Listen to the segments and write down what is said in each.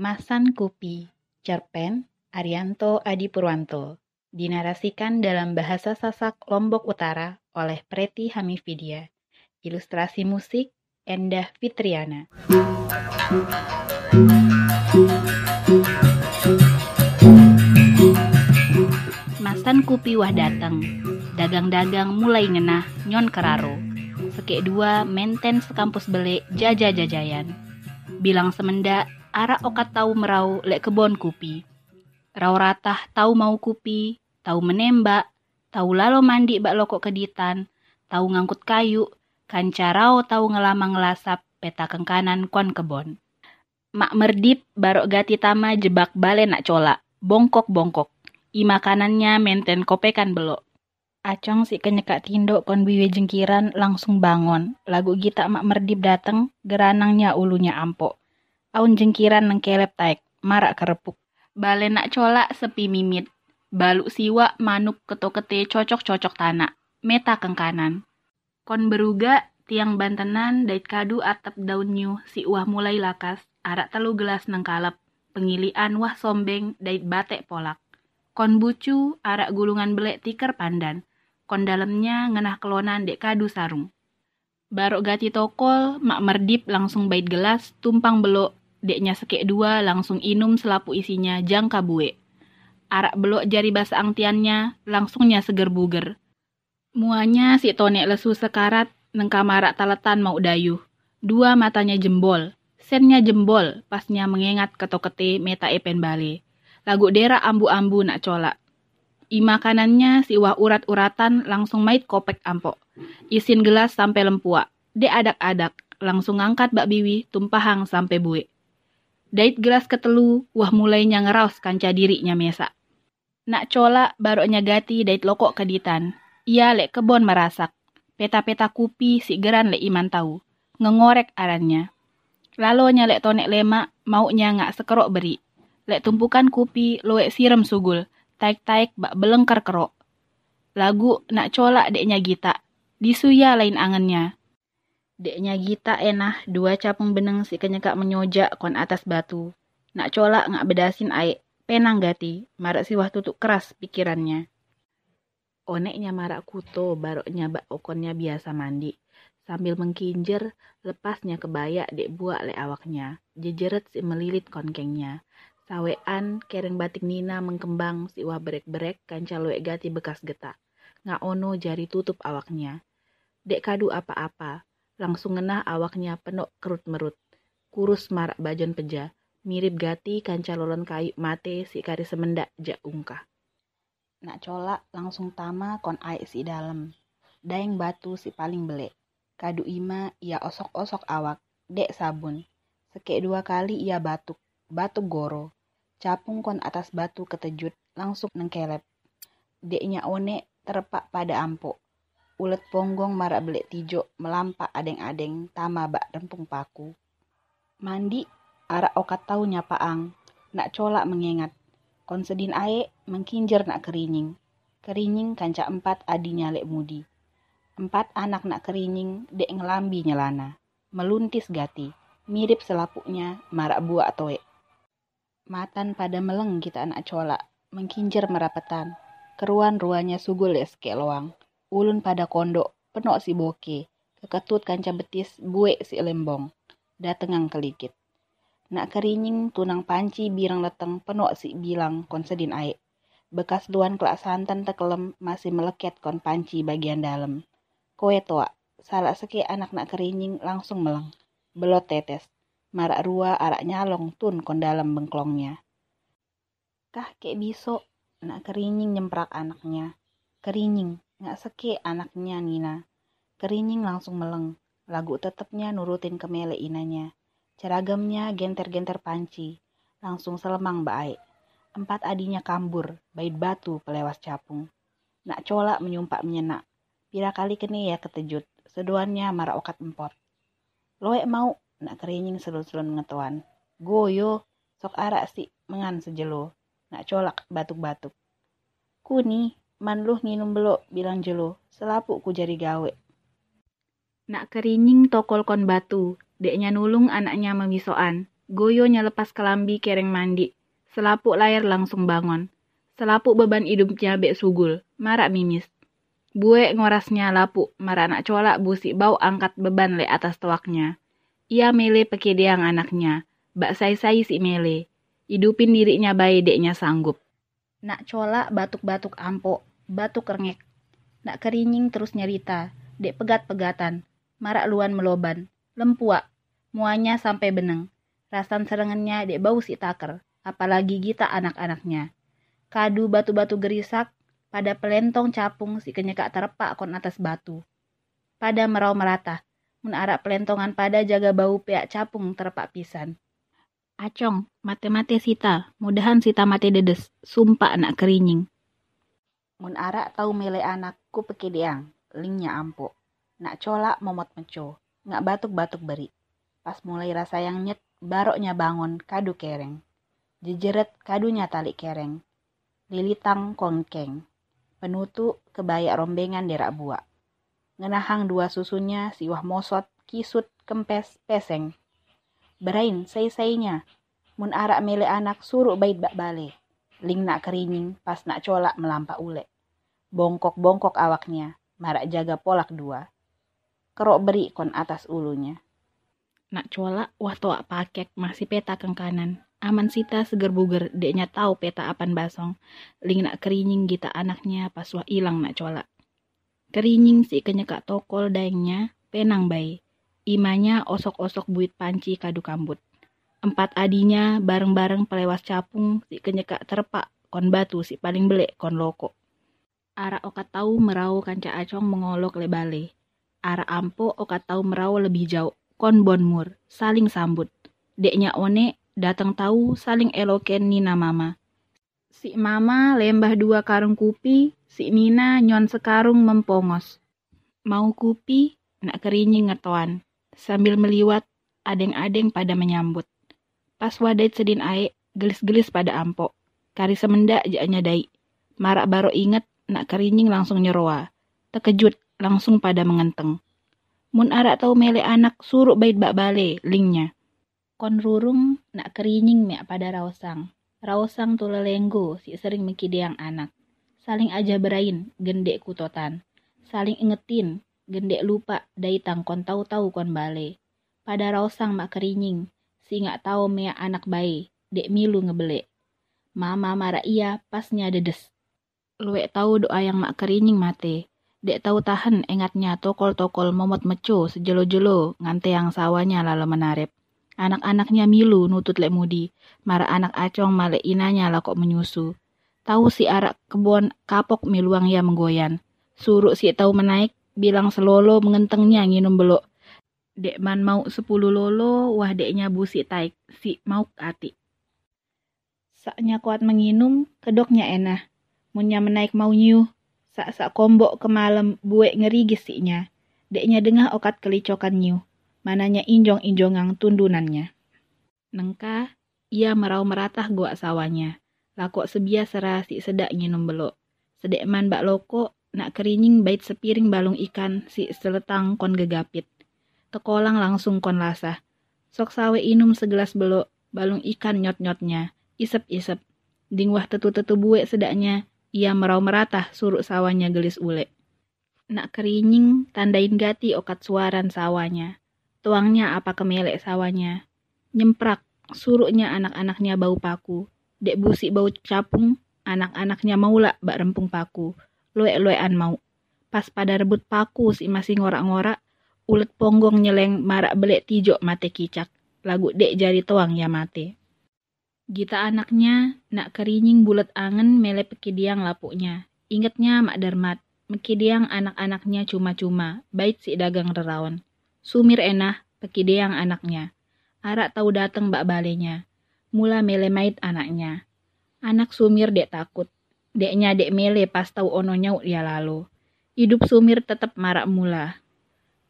Masan Kupi, cerpen Arianto Adi Purwanto, dinarasikan dalam bahasa Sasak Lombok Utara oleh Preti Hamifidia. Ilustrasi musik Endah Fitriana. Masan Kupi wah dateng, dagang-dagang mulai ngenah nyon keraro. Sekek dua menten sekampus beli jaja-jajayan. Bilang semenda arak okat tahu merau lek kebon kupi. Rau ratah tahu mau kupi, tahu menembak, tahu lalo mandi bak lokok keditan, tahu ngangkut kayu, kancarau tahu ngelama ngelasap peta kengkanan kon kebon. Mak merdip barok gati tama jebak bale nak colak, bongkok-bongkok. I makanannya menten kopekan belok. Acong si kenyekak tindok kon biwe jengkiran langsung bangun. Lagu gita mak merdip dateng, geranangnya ulunya ampok aun jengkiran neng kelep taek, marak kerepuk. Bale nak colak sepi mimit, baluk siwa manuk ketokete cocok-cocok tanah, meta kengkanan. Kon beruga, tiang bantenan dait kadu atap daun nyu si uah mulai lakas, arak telu gelas neng kalep, pengilian wah sombeng dait batek polak. Kon bucu, arak gulungan belek tiker pandan, kon dalamnya ngenah kelonan dek kadu sarung. Barok gati tokol, mak merdip langsung bait gelas, tumpang belok Deknya sekek dua langsung inum selapu isinya jangka bue. Arak belok jari basa angtiannya, langsungnya seger buger. Muanya si tonek lesu sekarat, nengka marak taletan mau dayu. Dua matanya jembol, sennya jembol, pasnya mengingat ketokete meta epen bale. Lagu dera ambu-ambu nak colak. I makanannya si wah urat-uratan langsung mait kopek ampok. Isin gelas sampai lempuak. De adak-adak, langsung ngangkat bak biwi, tumpahang sampai buik. Dait gelas ketelu, wah mulainya ngeraus kanca dirinya mesa. Nak cola baroknya gati dait lokok keditan. Ia lek kebon merasak. Peta-peta kupi si geran lek iman tahu. Ngengorek arannya. Lalonya lek tonek lemak, maunya ngak sekerok beri. Lek tumpukan kupi, loek sirem sugul. Taik-taik bak belengker kerok. Lagu nak colak deknya gita. Disuya lain angennya. Deknya Gita enah dua capung beneng si kenyekak menyojak kon atas batu. Nak colak ngak bedasin aek, penang gati, marak si wah tutuk keras pikirannya. Oneknya marak kuto, baroknya bak okonnya biasa mandi. Sambil mengkinjer, lepasnya kebaya dek buak le awaknya. Jejeret si melilit konkengnya. Sawean, kereng batik Nina mengkembang si wah berek-berek kanca gati bekas getak. Ngak ono jari tutup awaknya. Dek kadu apa-apa, langsung ngenah awaknya penuh kerut-merut. Kurus marak bajon peja, mirip gati kanca lolon kayu mate si kari semendak jak ungkah. Nak colak langsung tama kon aik si dalam. Daeng batu si paling belek. Kadu ima ia osok-osok awak, dek sabun. Sekek dua kali ia batuk, batuk goro. Capung kon atas batu ketejut, langsung nengkelep. Deknya one terpak pada ampuk ulet ponggong marak belek tijo melampak adeng-adeng tama bak rempung paku. Mandi arak okat tau nyapaang, nak colak mengingat. Konsedin ae mengkinjer nak kerinying. Kerinying kanca empat adinya lek mudi. Empat anak nak kerinying dek ngelambi nyelana. Meluntis gati, mirip selapuknya marak buak toe. Matan pada meleng kita anak colak, mengkinjer merapetan. Keruan ruanya sugul ya loang ulun pada kondok, penok si boke, keketut kanca betis, buek si lembong, datengang kelikit. Nak kerinying tunang panci birang leteng penok si bilang kon sedin aek. Bekas luan kelak santan tekelem masih meleket kon panci bagian dalam. Kowe toa, salah seke anak nak kerinying langsung meleng. Belot tetes, marak rua arak nyalong tun kon dalam bengklongnya. Kah kek biso, nak kerinying nyemprak anaknya. Kerinying, Nggak seke anaknya Nina. Kerinying langsung meleng. Lagu tetepnya nurutin ke mele inanya. Ceragamnya genter-genter panci. Langsung selemang baik. Empat adinya kambur, bait batu pelewas capung. Nak colak menyumpak menyenak. Pira kali kene ya ketejut. Seduannya marah okat empot. Loek mau, nak kerinying selun-selun ngetuan. Goyo, sok arak si mengan sejelo. Nak colak batuk-batuk. Kuni, man luh nginum belok bilang jelo selapuk ku jari gawe nak kerinying tokol kon batu deknya nulung anaknya memisoan Goyonya lepas kelambi kereng mandi. Selapuk layar langsung bangun. Selapuk beban hidupnya bek sugul. Marak mimis. Bue ngorasnya lapuk. Marak anak colak busik bau angkat beban le atas toaknya. Ia mele pekedeang anaknya. Bak say-say si mele. Hidupin dirinya bayi deknya sanggup. Nak colak batuk-batuk ampok. Batuk rengek. Nak kerinying terus nyerita. Dek pegat-pegatan. Marak luan meloban. Lempuak. Muanya sampai beneng. Rasan serengannya dek bau si taker, apalagi kita anak-anaknya. Kadu batu-batu gerisak, pada pelentong capung si kenyekak terpak kon atas batu. Pada merau merata, mun arak pelentongan pada jaga bau peak capung terpak pisan. Acong, mate-mate sita, mudahan sita mate dedes, sumpah anak kerinying. Mun arak tau mele anakku peke deang, lingnya ampo. Nak colak momot meco, ngak batuk-batuk beri. Pas mulai rasa yang nyet, baroknya bangun kadu kereng. Jejeret kadunya tali kereng. Lilitang kongkeng. Penutu kebayak rombengan derak buak. Ngenahang dua susunya siwah mosot, kisut, kempes, peseng. Berain say-saynya. Mun arak mele anak suruh bait bak bale. Ling nak kerining pas nak colak melampak ule. Bongkok-bongkok awaknya. Marak jaga polak dua. Kerok beri kon atas ulunya. Nak colak wah toa pakek masih peta keng kanan. Aman sita seger buger deknya tahu peta apan basong. Ling nak kerinying gita anaknya pas wah ilang nak colak. Kerinying si kenyekak tokol daengnya penang bayi. Imanya osok-osok buit panci kadu kambut. Empat adinya bareng-bareng pelewas capung si kenyekak terpak kon batu si paling belek kon loko. Ara okat tahu merau kanca acong mengolok lebale. Ara ampo okat tahu merau lebih jauh kon bonmur, saling sambut. Deknya one datang tahu saling eloken Nina mama. Si mama lembah dua karung kupi, si Nina nyon sekarung mempongos. Mau kupi, nak kerinying ngetoan. Sambil meliwat, adeng-adeng pada menyambut. Pas wadait sedin ae, gelis-gelis pada ampo. Kari semenda jaknya dai. Marak baru inget, nak kerinying langsung nyeroa. Terkejut, langsung pada mengenteng. Mun arak tau mele anak suruh bait bak bale lingnya. Kon rurung nak kerinying mek pada rausang. Rausang tu lelenggo si sering mekideang anak. Saling aja berain gendek kutotan. Saling ingetin gendek lupa dai kon tahu-tahu kon bale. Pada rausang mak kerinying si nggak tahu mea anak bayi dek milu ngebele. Mama marah iya pasnya dedes. Luwek tahu doa yang mak kerinying mate Dek tahu tahan engatnya tokol-tokol momot meco sejelo-jelo ngante yang sawanya lalu menarep. Anak-anaknya milu nutut lek mudi, mara anak acong malek inanya lah menyusu. Tahu si arak kebon kapok miluang ya menggoyan. Suruh si tahu menaik, bilang selolo mengentengnya nginum belok. Dek man mau sepuluh lolo, wah deknya busi taik, si mau ati. Saknya kuat menginum, kedoknya enah. Munya menaik mau nyuh, Sak-sak kombok ke malam buek ngeri gisinya. Deknya dengah okat kelicokan nyu. Mananya injong-injongang tundunannya. Nengka, ia merau meratah gua sawanya. Lakok sebiasa si sedak nginum belok. Sedekman bak loko, nak kerinying bait sepiring balung ikan si seletang kon gegapit. Tekolang langsung kon lasah. Sok sawe inum segelas belok, balung ikan nyot-nyotnya. Isep-isep. Dingwah tetu-tetu buek sedaknya, ia merau meratah suruk sawahnya gelis ule. Nak kerinying tandain gati okat suaran sawahnya. Tuangnya apa kemelek sawahnya. Nyemprak suruknya anak-anaknya bau paku. Dek busi bau capung, anak-anaknya maula bak rempung paku. Lue-luean mau. Pas pada rebut paku si masih ngorak-ngorak, ulet ponggong nyeleng marak belek tijok mate kicak. Lagu dek jari tuang ya mate. Gita anaknya, nak kerinying bulat angen mele pekidiang lapuknya. Ingetnya Mak Darmat, mekidiang anak-anaknya cuma-cuma, bait si dagang rerawan. Sumir enah, pekidiang anaknya. Arak tahu dateng bak balenya. Mula mele mait anaknya. Anak sumir dek takut. Deknya dek mele pas tahu ono nyaut dia lalu. Hidup sumir tetap marak mula.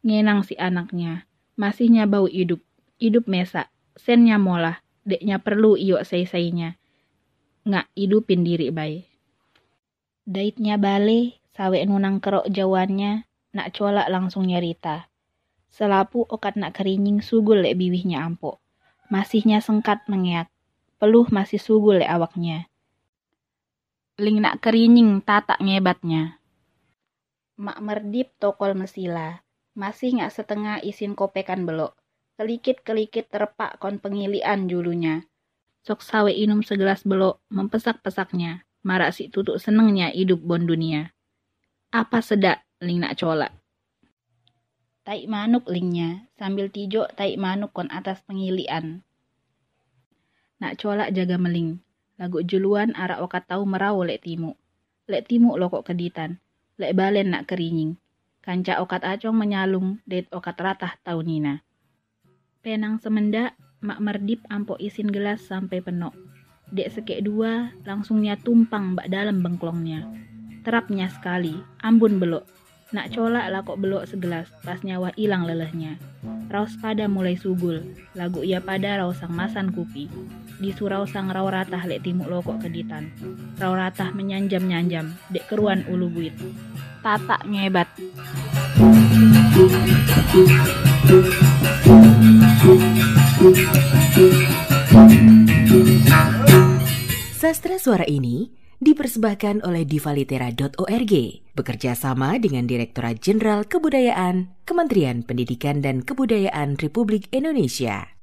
Ngenang si anaknya. Masihnya bau hidup. Hidup mesak. Sennya molah deknya perlu iyo say-saynya. Nggak hidupin diri bay. Daitnya bale, sawe nunang kerok jawannya, nak colak langsung nyerita. Selapu okat nak kerinying sugul lek biwihnya ampo. Masihnya sengkat mengeak. Peluh masih sugul le awaknya. Ling nak kerinying tatak ngebatnya. Mak merdip tokol mesila. Masih nggak setengah isin kopekan belok. Kelikit-kelikit terpak kon pengilian julunya. Sok sawe inum segelas belok, mempesak-pesaknya. Marak si tutuk senengnya hidup bon dunia. Apa sedak, ling nak colak. Tai manuk lingnya, sambil tijo tai manuk kon atas pengilian. Nak colak jaga meling, lagu juluan arak wakat tau merau lek timu. Lek timu lo kok keditan, lek balen nak kerinying. Kanca okat acong menyalung, det okat ratah tau nina. Penang semenda, mak merdip ampo isin gelas sampai penuh. Dek sekek dua, langsungnya tumpang bak dalam bengklongnya. Terapnya sekali, ambun belok. Nak colak lah kok belok segelas, pas nyawa hilang lelehnya. Raus pada mulai sugul, lagu ia pada rausang masan kupi. Di surau sang rau ratah lek timuk lokok keditan. Rau ratah menyanjam-nyanjam, dek keruan ulu buit. Tatak ngebat. Sastra suara ini dipersembahkan oleh divalitera.org bekerja sama dengan Direktorat Jenderal Kebudayaan Kementerian Pendidikan dan Kebudayaan Republik Indonesia.